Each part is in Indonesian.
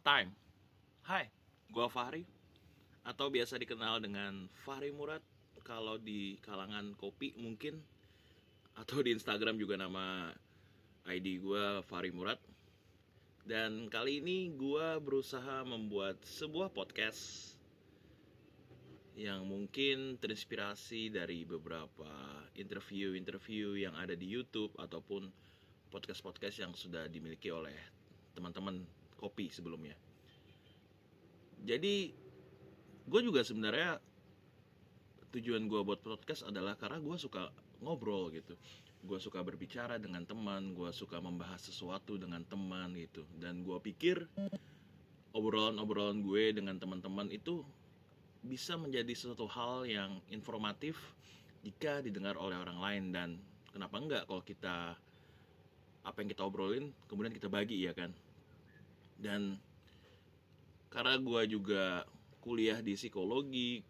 Time. Hai, gua Fahri atau biasa dikenal dengan Fahri Murad kalau di kalangan kopi mungkin atau di Instagram juga nama ID gua Fahri Murad. Dan kali ini gua berusaha membuat sebuah podcast yang mungkin terinspirasi dari beberapa interview-interview yang ada di YouTube ataupun podcast-podcast yang sudah dimiliki oleh teman-teman kopi sebelumnya. Jadi gue juga sebenarnya tujuan gue buat podcast adalah karena gue suka ngobrol gitu. Gue suka berbicara dengan teman, gue suka membahas sesuatu dengan teman gitu. Dan gue pikir obrolan-obrolan gue dengan teman-teman itu bisa menjadi suatu hal yang informatif jika didengar oleh orang lain dan kenapa enggak kalau kita apa yang kita obrolin kemudian kita bagi ya kan dan karena gue juga kuliah di psikologi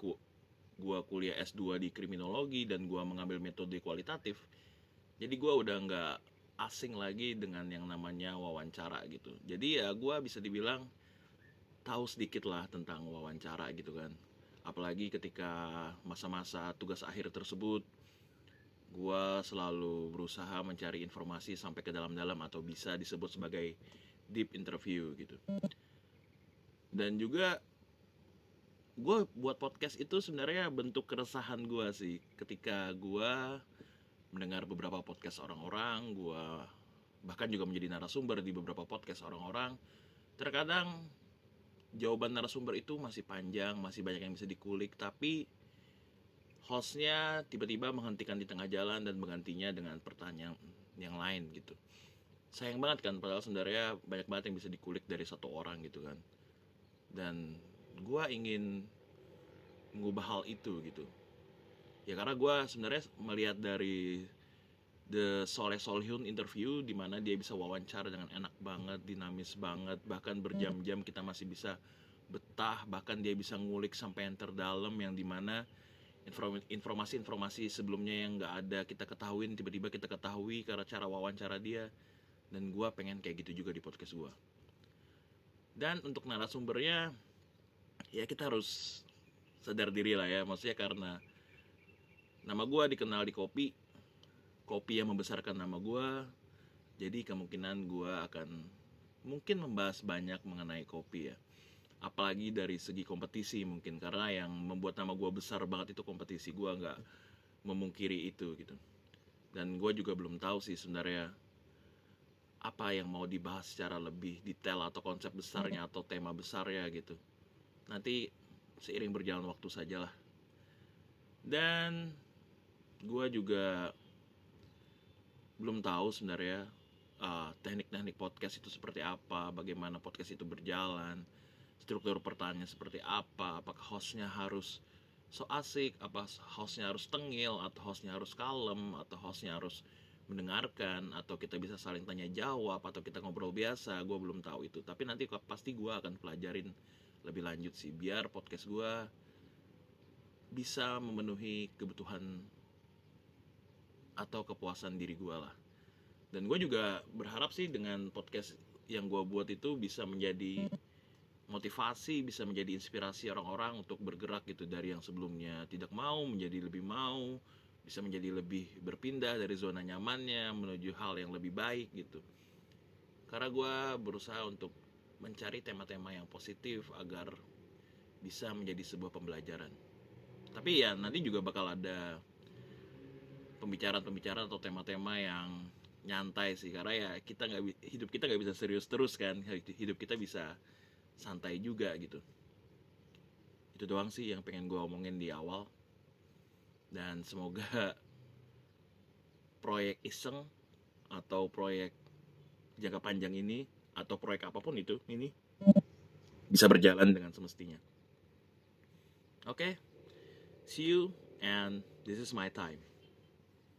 gue kuliah S2 di kriminologi dan gue mengambil metode kualitatif jadi gue udah nggak asing lagi dengan yang namanya wawancara gitu. Jadi ya gue bisa dibilang tahu sedikit lah tentang wawancara gitu kan. Apalagi ketika masa-masa tugas akhir tersebut gue selalu berusaha mencari informasi sampai ke dalam-dalam atau bisa disebut sebagai deep interview gitu. Dan juga gue buat podcast itu sebenarnya bentuk keresahan gue sih. Ketika gue mendengar beberapa podcast orang-orang gue bahkan juga menjadi narasumber di beberapa podcast orang-orang terkadang jawaban narasumber itu masih panjang, masih banyak yang bisa dikulik, tapi hostnya tiba-tiba menghentikan di tengah jalan dan menggantinya dengan pertanyaan yang lain gitu. Sayang banget kan, padahal sebenarnya banyak banget yang bisa dikulik dari satu orang gitu kan. Dan gue ingin mengubah hal itu gitu. Ya karena gue sebenarnya melihat dari The Soleh Solihun interview di mana dia bisa wawancara dengan enak banget, dinamis banget, bahkan berjam-jam kita masih bisa betah, bahkan dia bisa ngulik sampai yang terdalam yang di mana informasi-informasi sebelumnya yang nggak ada kita ketahuin tiba-tiba kita ketahui karena cara wawancara dia. Dan gue pengen kayak gitu juga di podcast gue dan untuk narasumbernya ya kita harus sadar diri lah ya. Maksudnya karena nama gue dikenal di kopi kopi yang membesarkan nama gue jadi kemungkinan gue akan mungkin membahas banyak mengenai kopi ya apalagi dari segi kompetisi mungkin karena yang membuat nama gue besar banget itu kompetisi gue nggak memungkiri itu gitu. Dan gue juga belum tahu sih sebenarnya apa yang mau dibahas secara lebih detail atau konsep besarnya atau tema besarnya gitu. Nanti seiring berjalan waktu sajalah. Dan gue juga belum tahu sebenarnya uh, teknik-teknik podcast itu seperti apa, bagaimana podcast itu berjalan, struktur pertanyaan seperti apa, apakah hostnya harus so asik, apa hostnya harus tengil, atau hostnya harus kalem, atau hostnya harus mendengarkan, atau kita bisa saling tanya jawab, atau kita ngobrol biasa, gue belum tahu itu. Tapi nanti pasti gue akan pelajarin lebih lanjut sih, biar podcast gue bisa memenuhi kebutuhan atau kepuasan diri gue lah. Dan gue juga berharap sih dengan podcast yang gue buat itu bisa menjadi motivasi bisa menjadi inspirasi orang-orang untuk bergerak gitu dari yang sebelumnya tidak mau menjadi lebih mau bisa menjadi lebih berpindah dari zona nyamannya menuju hal yang lebih baik gitu. Karena gue berusaha untuk mencari tema-tema yang positif agar bisa menjadi sebuah pembelajaran. Tapi ya nanti juga bakal ada pembicaraan-pembicaraan atau tema-tema yang nyantai sih karena ya kita nggak hidup kita nggak bisa serius terus kan hidup kita bisa santai juga gitu. Itu doang sih yang pengen gue omongin di awal. Dan semoga proyek iseng atau proyek jangka panjang ini atau proyek apa pun itu ini bisa berjalan dengan semestinya. Oke? Okay? see you and this is my time